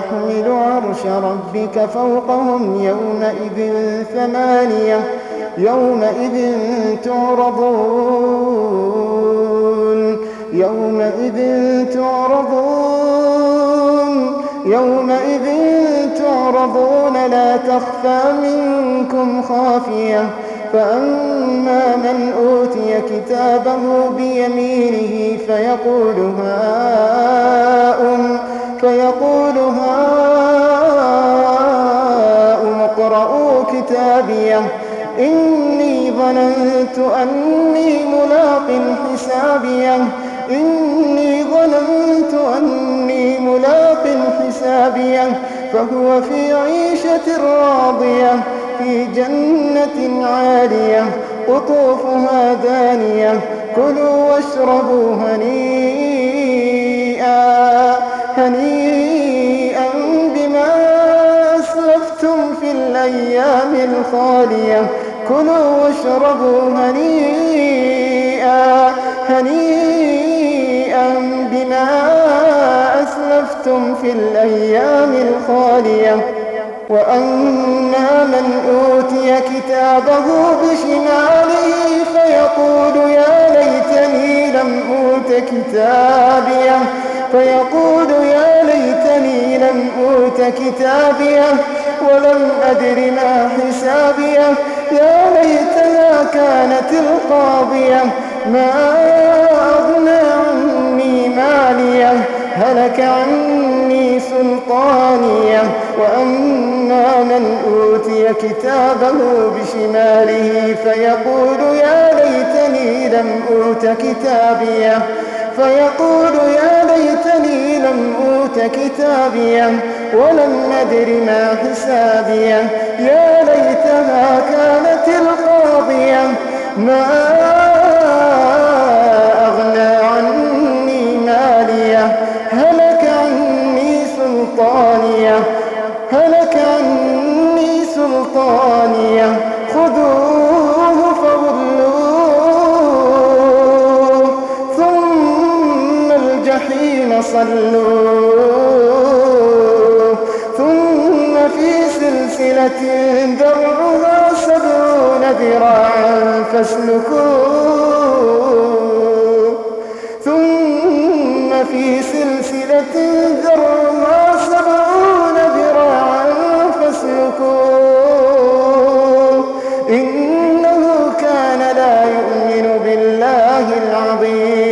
ويحمل عرش ربك فوقهم يومئذ ثمانية يومئذ تعرضون يومئذ تعرضون يومئذ تعرضون لا تخفى منكم خافية. فأما من أوتي كتابه بيمينه فيقول هاؤم فيقول هاؤم اقرءوا كتابيه إني ظننت أني ملاق حسابيه إني ظننت أني ملاق حسابيه فهو في عيشة راضية في جنة عالية قطوفها دانية كلوا واشربوا هنيئا. الخالية كلوا واشربوا هنيئا هنيئا بما أسلفتم في الأيام الخالية. وأما من أوتي كتابه بشماله فيقول يا ليتني لم أوت كتابيه فيقول يا ليتني لم أوت كتابيه ولم أدر ما حسابيه يا ليتها كانت القاضية ما أغنى عني مالية هلك عني سلطانية وأما من أوتي كتابه بشماله فيقول يا ليتني لم أوت كتابية. فيقول يا ليتني لم أوت كتابيه ولم أدر ما حسابيه يا ليتها كانت القاضية. ما أغنى عني مالية. هلك عني سلطانية. هلك عني سلطانية. الجحيم صلوه ثم في سلسلة درعها سبعون ذراعا فاسلكوه ثم في سلسلة ذرعها سبعون ذراعا فاسلكوه إنه كان لا يؤمن بالله العظيم.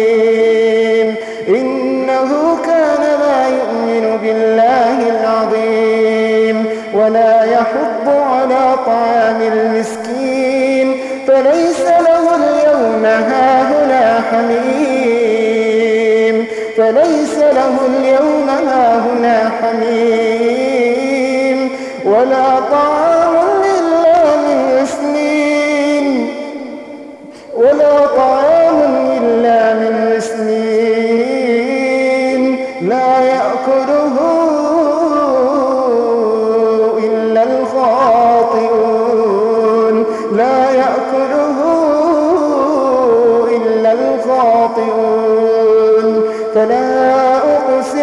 طعام المسكين فليس له اليوم هاهنا حميم. فليس له اليوم هاهنا حميم. ولا طعام